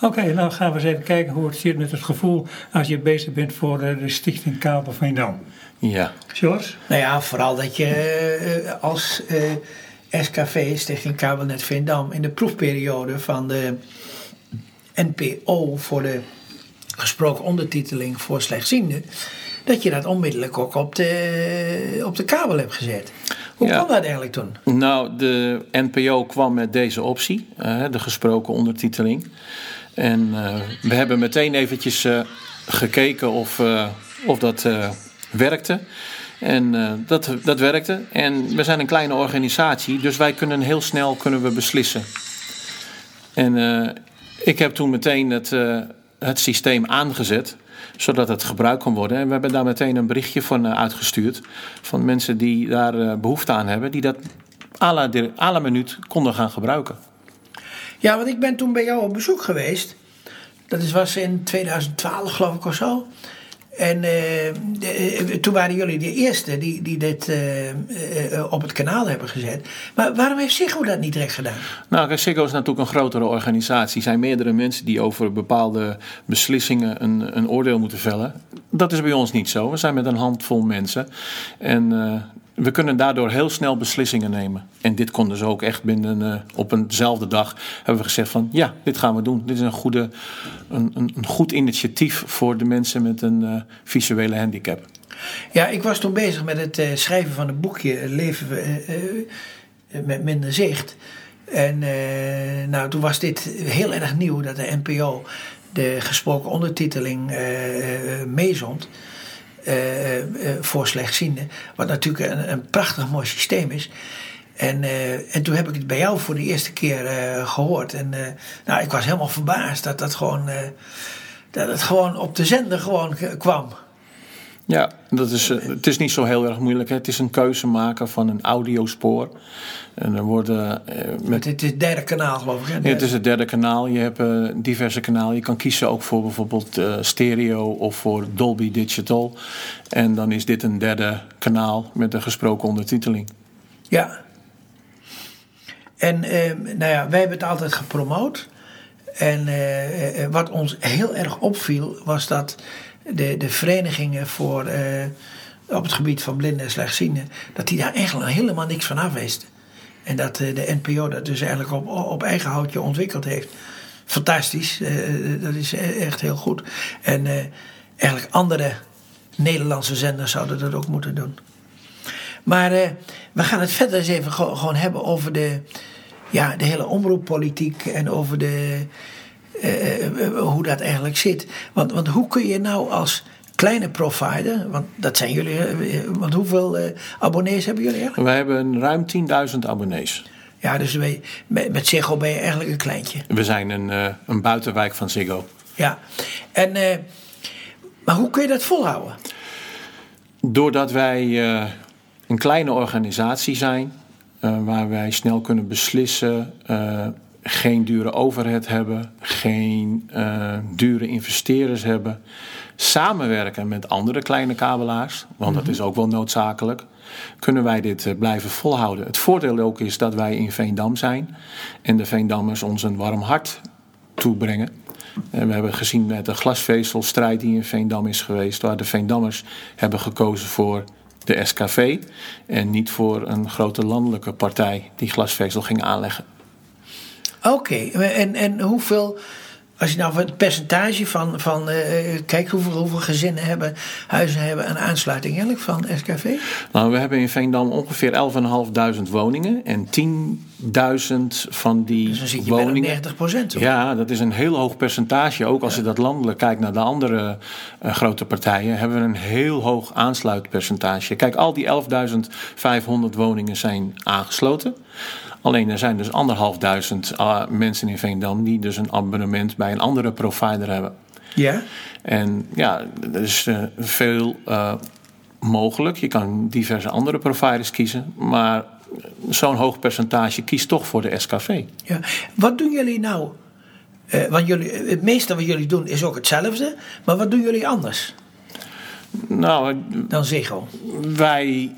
Oké, nou gaan we eens even kijken hoe het zit met het gevoel als je bezig bent voor eh, de Stichting Kabel van Dam. Ja. George? Nou ja, vooral dat je eh, als eh, SKV, Stichting Kabelnet Veendam, in de proefperiode van de NPO voor de gesproken ondertiteling voor slechtzienden, dat je dat onmiddellijk ook op de, op de kabel hebt gezet. Hoe Ja. kwam dat eigenlijk toen? Nou, de NPO kwam met deze optie, de gesproken ondertiteling. En eh, we hebben meteen eventjes eh, gekeken of, eh, of dat werkte. En dat, dat werkte. En we zijn een kleine organisatie, dus wij kunnen heel snel kunnen we beslissen. En ik heb toen meteen het, het systeem aangezet, zodat het gebruikt kon worden. En we hebben daar meteen een berichtje van uitgestuurd. Van mensen die daar eh, behoefte aan hebben, die dat à la, à la minuut konden gaan gebruiken. Ja, want ik ben toen bij jou op bezoek geweest. Dat is, was in 2012 geloof ik of zo. En eh, eh, toen waren jullie de eerste die, die dit eh, op het kanaal hebben gezet. Maar waarom heeft Ziggo dat niet direct gedaan? Nou, Ziggo is natuurlijk een grotere organisatie. Er zijn meerdere mensen die over bepaalde beslissingen een, een oordeel moeten vellen. Dat is bij ons niet zo. We zijn met een handvol mensen. En we kunnen daardoor heel snel beslissingen nemen. En dit konden ze ook echt binnen eh, op eenzelfde dag. Hebben we gezegd van ja, dit gaan we doen. Dit is een, goede, een, een, goed initiatief voor de mensen met een eh, visuele handicap. Ja, ik was toen bezig met het eh, schrijven van een boekje Leven eh, met minder zicht. En nou, toen was dit heel erg nieuw dat de NPO de gesproken ondertiteling meezond. Eh, eh, voor slechtzienden. Wat natuurlijk een, een prachtig mooi systeem is. En, eh, en toen heb ik het bij jou voor de eerste keer eh, gehoord. En nou, ik was helemaal verbaasd dat dat gewoon, dat het gewoon op de zender gewoon kwam. Ja, dat is, eh, het is niet zo heel erg moeilijk. Hè. Het is een keuze maken van een audiospoor. En er worden eh, met Met het, het derde kanaal, geloof ik. Hè? Ja, het is het derde kanaal. Je hebt eh, diverse kanalen. Je kan kiezen ook voor bijvoorbeeld eh, stereo of voor Dolby Digital. En dan is dit een derde kanaal met een gesproken ondertiteling. Ja. En eh, nou ja, wij hebben het altijd gepromoot. En wat ons heel erg opviel was dat de, de verenigingen voor, eh, op het gebied van blinden en slechtzienden, dat die daar eigenlijk helemaal niks van af wisten. En dat eh, de NPO dat dus eigenlijk op, op eigen houtje ontwikkeld heeft. Fantastisch, eh, dat is e- echt heel goed. En eigenlijk andere Nederlandse zenders zouden dat ook moeten doen. Maar we gaan het verder eens even gewoon hebben over de, ja, de hele omroeppolitiek en over de, eh, eh, hoe dat eigenlijk zit. Want, want hoe kun je nou als kleine provider, want dat zijn jullie, eh, want hoeveel abonnees hebben jullie eigenlijk? Wij hebben ruim 10.000 abonnees. Ja, dus met, met Ziggo ben je eigenlijk een kleintje. We zijn een, een buitenwijk van Ziggo. Ja, en, maar hoe kun je dat volhouden? Doordat wij een kleine organisatie zijn, waar wij snel kunnen beslissen, geen dure overhead hebben, geen eh, dure investeerders hebben, samenwerken met andere kleine kabelaars, want dat is ook wel noodzakelijk, kunnen wij dit eh, blijven volhouden. Het voordeel ook is dat wij in Veendam zijn en de Veendammers ons een warm hart toebrengen. En we hebben gezien met de glasvezelstrijd die in Veendam is geweest, waar de Veendammers hebben gekozen voor de SKV en niet voor een grote landelijke partij die glasvezel ging aanleggen. Oké, en, en hoeveel, als je nou van het percentage van, van eh, kijk hoeveel, hoeveel gezinnen hebben, huizen hebben een aansluiting eigenlijk van SKV? Nou, we hebben in Veendam ongeveer 11.500 woningen en 10.000 van die Dus dan zit je woningen. 90 procent. Ja, dat is een heel hoog percentage. Ook als je dat landelijk kijkt naar de andere eh, grote partijen, hebben we een heel hoog aansluitpercentage. Kijk, al die 11.500 woningen zijn aangesloten. Alleen er zijn dus anderhalfduizend uh, mensen in Veendam die dus een abonnement bij een andere provider hebben. Ja? En ja, er is eh, veel eh, mogelijk. Je kan diverse andere providers kiezen. Maar zo'n hoog percentage kiest toch voor de SKV. ja. Wat doen jullie nou? Eh, want jullie, het meeste wat jullie doen is ook hetzelfde, maar wat doen jullie anders Nou, dan Ziggo? wij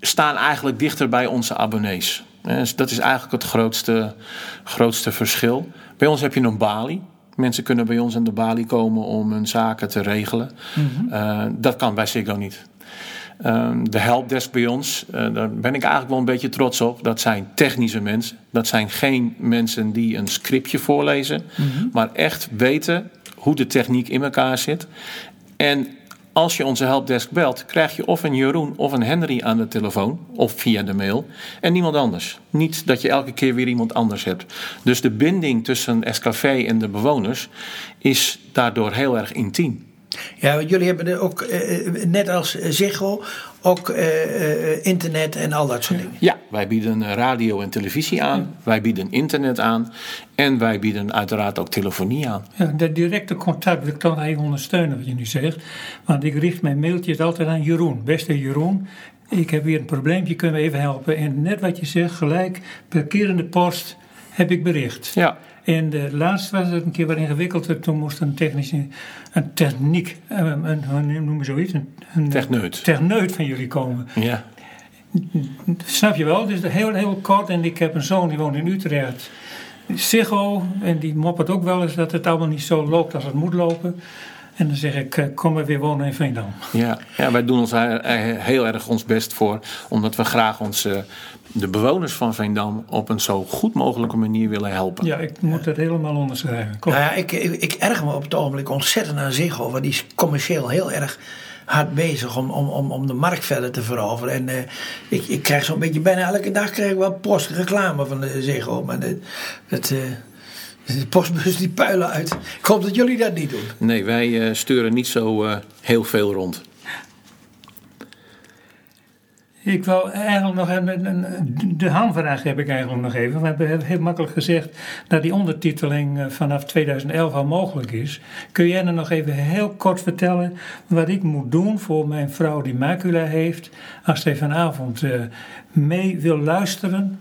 staan eigenlijk dichter bij onze abonnees. Eh, dus Dat is eigenlijk het grootste, grootste verschil. Bij ons heb je een balie. Mensen kunnen bij ons aan de balie komen om hun zaken te regelen. Eh, dat kan bij Ziggo niet. Ehm, de helpdesk bij ons, eh, daar ben ik eigenlijk wel een beetje trots op. Dat zijn technische mensen. Dat zijn geen mensen die een scriptje voorlezen, maar echt weten hoe de techniek in elkaar zit. En als je onze helpdesk belt, krijg je of een Jeroen of een Henry aan de telefoon of via de mail en niemand anders. Niet dat je elke keer weer iemand anders hebt. Dus de binding tussen SKV en de bewoners is daardoor heel erg intiem. Ja, want jullie hebben er ook, eh, eh, net als Ziggo, ook eh, eh, internet en al dat soort dingen. Ja, wij bieden eh, radio en televisie aan. Wij bieden internet aan. En wij bieden uiteraard ook telefonie aan. Ja, dat directe contact wil ik toch even ondersteunen wat je nu zegt. Want ik richt mijn mailtjes altijd aan Jeroen. Beste Jeroen, ik heb weer een probleempje, kunnen we even helpen? En net wat je zegt, gelijk per keer in de post heb ik bericht. Ja. En de laatste was het een keer wat ingewikkelder. Toen moest een technische, een techniek, een, een, noem je zoiets, een, een Techneut. techneut van jullie komen. Ja. Snap je wel? Dus heel, heel kort. En ik heb een zoon die woont in Utrecht. Ziggo. En die moppert ook wel eens dat het allemaal niet zo loopt als het moet lopen. En dan zeg ik, eh, kom maar weer wonen in Veendam. Ja. ja, wij doen ons he- he- heel erg ons best voor. Omdat we graag onze, de bewoners van Veendam op een zo goed mogelijke manier willen helpen. Ja, ik moet dat helemaal onderschrijven. Klopt. Nou ja, ik, ik, ik erg me op het ogenblik ontzettend aan Ziggo. Want die is commercieel heel erg hard bezig om, om, om, om de markt verder te veroveren. En eh, ik, ik krijg zo'n beetje bijna elke dag krijg ik wel post reclame van de Ziggo. Maar de, dat, eh, de postbus die puilen uit. Ik hoop dat jullie dat niet doen. Nee, wij eh, sturen niet zo eh, heel veel rond. Ik wil eigenlijk nog een, de hamvraag heb ik eigenlijk nog even. Want we hebben heel makkelijk gezegd dat die ondertiteling eh, vanaf 2011 al mogelijk is. Kun jij er nog even heel kort vertellen wat ik moet doen voor mijn vrouw die macula heeft als zij vanavond eh, mee wil luisteren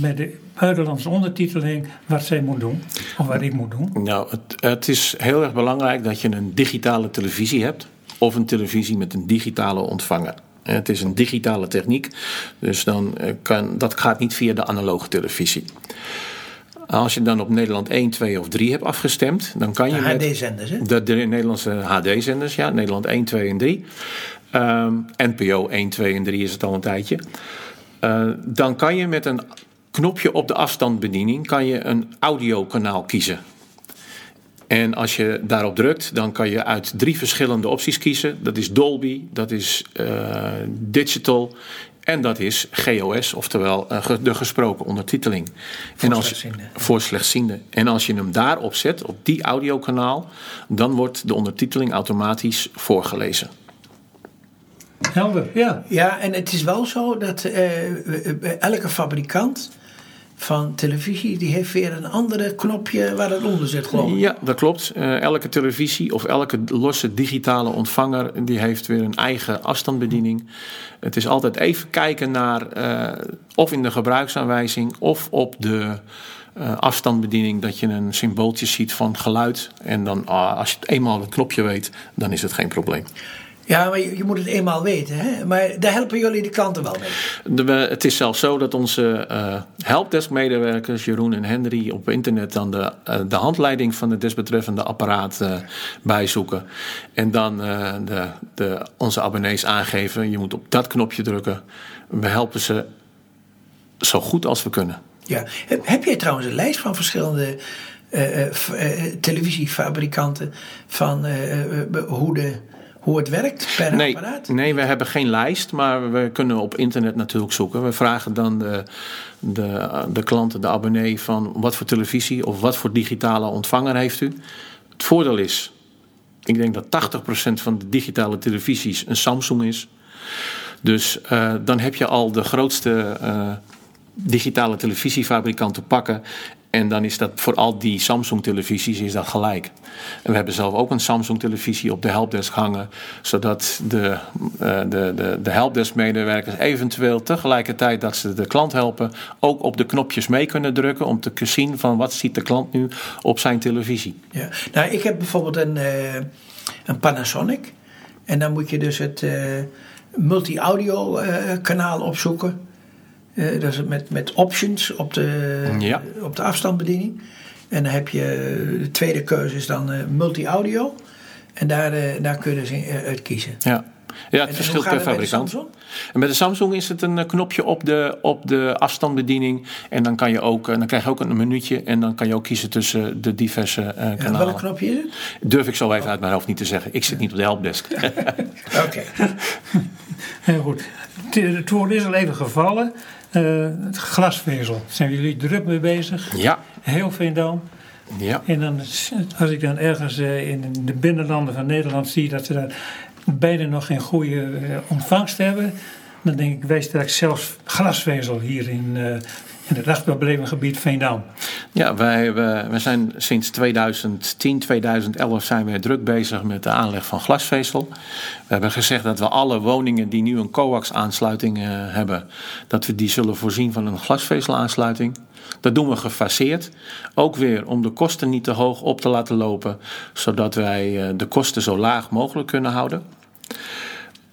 met de buitenlandse ondertiteling wat zij moet doen of wat ik moet doen? Nou, het, het is heel erg belangrijk dat je een digitale televisie hebt. Of een televisie met een digitale ontvanger. Het is een digitale techniek, dus dan eh, kan, dat gaat niet via de analoge televisie. Als je dan op Nederland 1, 2 of 3 hebt afgestemd, dan kan je De met HD-zenders, hè? de, de Nederlandse HD-zenders, ja, Nederland 1, 2 en 3. Ehm, NPO 1, 2 en 3 is het al een tijdje. Eh, dan kan je met een knopje op de afstandsbediening kan je een audiokanaal kiezen. En als je daarop drukt, dan kan je uit drie verschillende opties kiezen. Dat is Dolby, dat is eh, Digital en dat is GOS, oftewel eh, de gesproken ondertiteling. Voor en als, slechtzienden. Voor slechtzienden. En als je hem daarop zet, op die audiokanaal, dan wordt de ondertiteling automatisch voorgelezen. Helder, ja. Ja, en het is wel zo dat eh, elke fabrikant van televisie... die heeft weer een andere knopje waar het onder zit, geloof ik. Ja, dat klopt. Eh, elke televisie of elke losse digitale ontvanger die heeft weer een eigen afstandsbediening. Het is altijd even kijken naar eh, of in de gebruiksaanwijzing of op de eh, afstandsbediening dat je een symbooltje ziet van geluid. En dan ah, als je het eenmaal het knopje weet, dan is het geen probleem. Ja, maar je, je moet het eenmaal weten. Hè? Maar daar helpen jullie de klanten wel mee. De- het is zelfs zo dat onze eh helpdesk-medewerkers, Jeroen en Henry, op internet dan de, eh, de handleiding van het desbetreffende apparaat eh, bijzoeken. En dan de, de, onze abonnees aangeven: je moet op dat knopje drukken. We helpen ze zo goed als we kunnen. Ja. Heb, heb jij trouwens een lijst van verschillende televisiefabrikanten... van hoe, de, hoe het werkt per Nee, apparaat? nee, we hebben geen lijst, maar we kunnen op internet natuurlijk zoeken. We vragen dan de, de, de klanten, de abonnee, van wat voor televisie of wat voor digitale ontvanger heeft u. Het voordeel is, ik denk dat 80% van de digitale televisies een Samsung is. Dus eh, dan heb je al de grootste eh, digitale televisiefabrikant te pakken. En dan is dat voor al die Samsung-televisies is dat gelijk. En we hebben zelf ook een Samsung-televisie op de helpdesk hangen. Zodat de, eh, de, de, de helpdesk-medewerkers eventueel tegelijkertijd dat ze de klant helpen... ook op de knopjes mee kunnen drukken om te zien van wat ziet de klant nu op zijn televisie. Ja. Nou, ik heb bijvoorbeeld een, eh, een Panasonic. En dan moet je dus het eh, multi-audio kanaal opzoeken. Eh, dat is met, met options op de, Ja. op de afstandsbediening. En dan heb je de tweede keuze is dan multi-audio. En daar, daar kun je dus uit kiezen. Ja. Ja, het verschilt per fabrikant. En met de Samsung is het een eh, knopje op de, op de afstandsbediening. En dan, kan je ook, eh, dan krijg je ook een minuutje. En dan kan je ook kiezen tussen de diverse uh, kanalen. En welk knopje is het? Durf ik zo even uit mijn hoofd niet te zeggen. Ik zit niet op de helpdesk. Oké. Heel goed. Het woord is al even gevallen. Uh, het glasvezel. Zijn jullie druk mee bezig? Ja. Heel Veendam. Ja. En dan, als ik dan ergens in de binnenlanden van Nederland zie dat ze daar beide nog geen goede eh, ontvangst hebben, dan denk ik, wij straks zelfs glasvezel hier in, in het afbelevingsgebied Veendam. Ja, wij, zijn sinds 2010, 2011 zijn we druk bezig met de aanleg van glasvezel. We hebben gezegd dat we alle woningen die nu een coax-aansluiting uh, hebben, dat we die zullen voorzien van een glasvezelaansluiting. Dat doen we gefaseerd. Ook weer om de kosten niet te hoog op te laten lopen, zodat wij eh, de kosten zo laag mogelijk kunnen houden.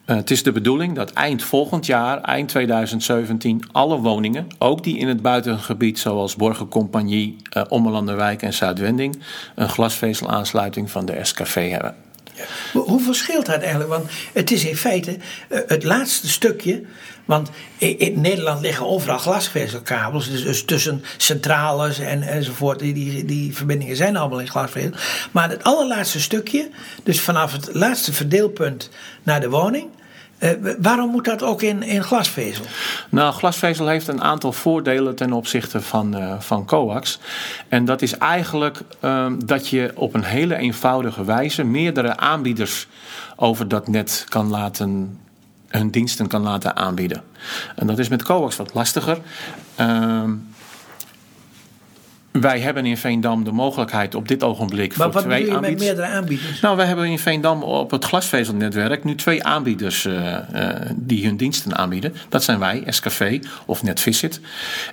Uh, het is de bedoeling dat eind volgend jaar, eind 2017, alle woningen, ook die in het buitengebied zoals Borgencompagnie, uh, Ommelanderwijk en Zuidwending, een glasvezelaansluiting van de SKV hebben. Hoe verschilt dat eigenlijk? Want het is in feite het laatste stukje want in, Nederland liggen overal glasvezelkabels. Dus, dus tussen centrales en, enzovoort. Die, die verbindingen zijn allemaal in glasvezel. Maar het allerlaatste stukje, dus vanaf het laatste verdeelpunt naar de woning. Uh, waarom moet dat ook in, in glasvezel? Nou, glasvezel heeft een aantal voordelen ten opzichte van, uh, van coax. En dat is eigenlijk uh, dat je op een hele eenvoudige wijze meerdere aanbieders over dat net kan laten hun diensten kan laten aanbieden. En dat is met coax wat lastiger. Uh, wij hebben in Veendam de mogelijkheid op dit ogenblik maar voor twee aanbieders. met meerdere aanbieders? Nou, wij hebben in Veendam op het glasvezelnetwerk nu twee aanbieders uh, uh, die hun diensten aanbieden. Dat zijn wij, SKV of NetVisit.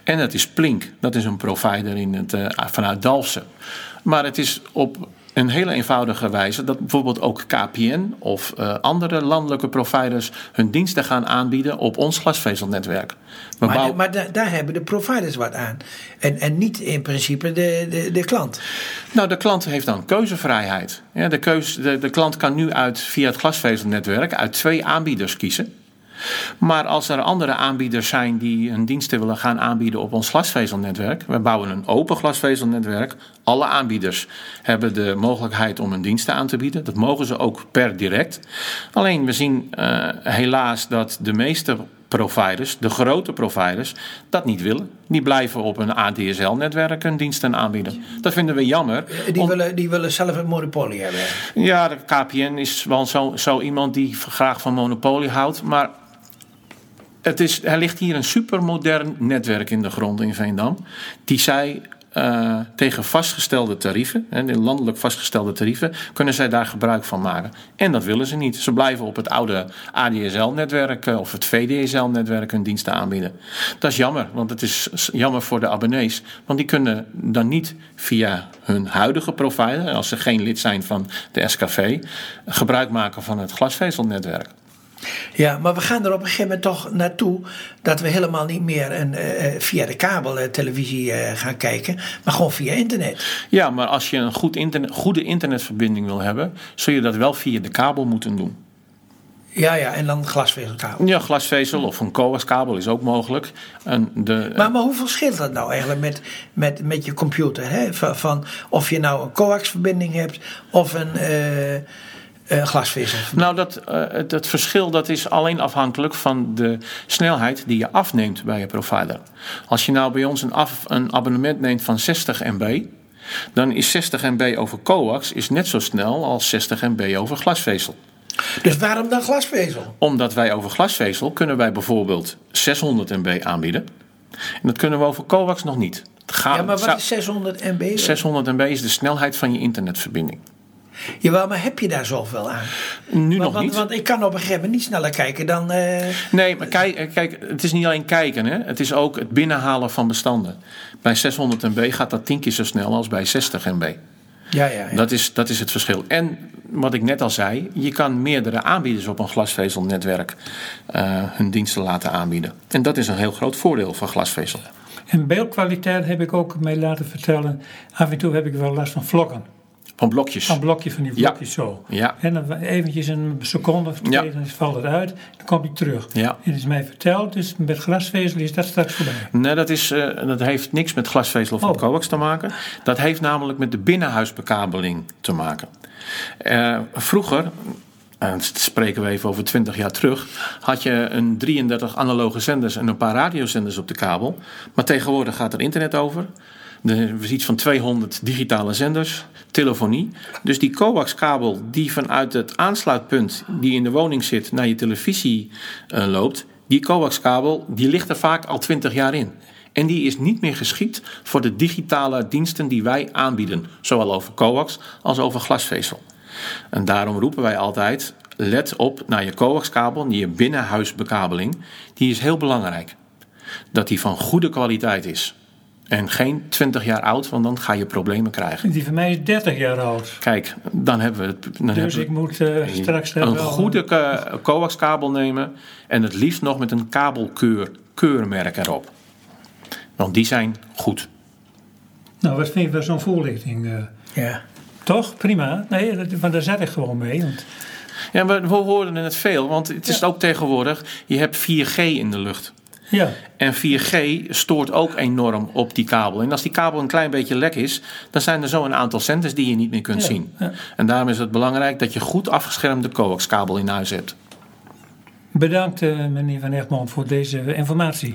En dat is Plink. Dat is een provider in het, uh, vanuit Dalfsen. Maar het is op een hele eenvoudige wijze dat bijvoorbeeld ook KPN of uh, andere landelijke providers hun diensten gaan aanbieden op ons glasvezelnetwerk. We maar, bouw... maar da daar hebben de providers wat aan. En, en niet in principe de, de, de klant. Nou, de klant heeft dan keuzevrijheid. Ja, de, keus, de, de klant kan nu uit, via het glasvezelnetwerk uit twee aanbieders kiezen. Maar als er andere aanbieders zijn die hun diensten willen gaan aanbieden op ons glasvezelnetwerk, we bouwen een open glasvezelnetwerk. Alle aanbieders hebben de mogelijkheid om hun diensten aan te bieden. Dat mogen ze ook per direct. Alleen we zien uh, helaas dat de meeste providers, de grote providers, dat niet willen. Die blijven op een ADSL-netwerk hun diensten aanbieden. Dat vinden we jammer. Die, om... willen, die willen zelf een monopolie hebben. Ja, de KPN is wel zo, zo iemand die graag van monopolie houdt. Maar het is, er ligt hier een supermodern netwerk in de grond in Veendam. Die zij uh, tegen vastgestelde tarieven, en landelijk vastgestelde tarieven, kunnen zij daar gebruik van maken. En dat willen ze niet. Ze blijven op het oude ADSL-netwerk of het VDSL-netwerk hun diensten aanbieden. Dat is jammer, want het is jammer voor de abonnees. Want die kunnen dan niet via hun huidige provider, als ze geen lid zijn van de SKV, gebruik maken van het glasvezelnetwerk. Ja, maar we gaan er op een gegeven moment toch naartoe dat we helemaal niet meer een, uh, via de kabel uh, televisie uh, gaan kijken, maar gewoon via internet. Ja, maar als je een goed internet, goede internetverbinding wil hebben, zul je dat wel via de kabel moeten doen. Ja, ja, en dan glasvezelkabel. Ja, glasvezel of een coaxkabel is ook mogelijk. En de, maar, maar hoe verschilt dat nou eigenlijk met, met, met je computer? Hè? Van, van of je nou een coaxverbinding hebt of een uh, glasvezel? Nou, dat, uh, dat verschil dat is alleen afhankelijk van de snelheid die je afneemt bij je provider. Als je nou bij ons een, af, een abonnement neemt van 60 MB, dan is 60 MB over coax is net zo snel als 60 MB over glasvezel. Dus waarom dan glasvezel? Omdat wij over glasvezel kunnen wij bijvoorbeeld 600 MB aanbieden. En dat kunnen we over coax nog niet. Gaat, ja, maar wat is 600 MB? 600 MB is de snelheid van je internetverbinding. Jawel, maar heb je daar zoveel aan? Nu want, nog want, niet. Want ik kan op een gegeven moment niet sneller kijken dan. Uh... Nee, maar kijk, kijk, het is niet alleen kijken, hè? het is ook het binnenhalen van bestanden. Bij 600 MB gaat dat tien keer zo snel als bij 60 MB. Ja, ja, ja. Dat, is, dat is het verschil. En wat ik net al zei, je kan meerdere aanbieders op een glasvezelnetwerk uh, hun diensten laten aanbieden. En dat is een heel groot voordeel van glasvezel. En beeldkwaliteit heb ik ook mij laten vertellen. Af en toe heb ik wel last van vlokken. Van blokjes. Een blokje van die Ja. blokjes zo. Ja. En dan eventjes een seconde of twee, dan valt het uit. Dan komt hij terug. Ja. En het is mij verteld, dus met glasvezel is dat straks voorbij. Nee, dat, is, eh, dat heeft niks met glasvezel of Oh. coax te maken. Dat heeft namelijk met de binnenhuisbekabeling te maken. Eh, vroeger, en dat spreken we even over 20 jaar terug, had je een 33 analoge zenders en een paar radiozenders op de kabel. Maar tegenwoordig gaat er internet over. Er is van 200 digitale zenders, telefonie. Dus die coaxkabel die vanuit het aansluitpunt die in de woning zit naar je televisie eh, loopt, die coaxkabel die ligt er vaak al 20 jaar in. En die is niet meer geschikt voor de digitale diensten die wij aanbieden, zowel over coax als over glasvezel. En daarom roepen wij altijd: let op naar je coaxkabel, je binnenhuisbekabeling. Die is heel belangrijk. Dat die van goede kwaliteit is. En geen 20 jaar oud, want dan ga je problemen krijgen. Die van mij is 30 jaar oud. Kijk, dan hebben we het. Dan Dus hebben ik we moet eh, straks een goede ko- coaxkabel nemen. En het liefst nog met een kabelkeur keurmerk erop. Want die zijn goed. Nou, wat vind je van zo'n voorlichting? eh? Ja. toch? Prima. Nee, dat, want daar zat ik gewoon mee. Want, Ja, we, we horen het veel, want het is ook tegenwoordig. Je hebt 4G in de lucht. Ja, En 4G stoort ook enorm op die kabel. En als die kabel een klein beetje lek is, dan zijn er zo een aantal centers die je niet meer kunt Ja, zien. ja. En daarom is het belangrijk dat je goed afgeschermde coaxkabel in huis hebt. bedankt eh, meneer Van Egmond voor deze informatie.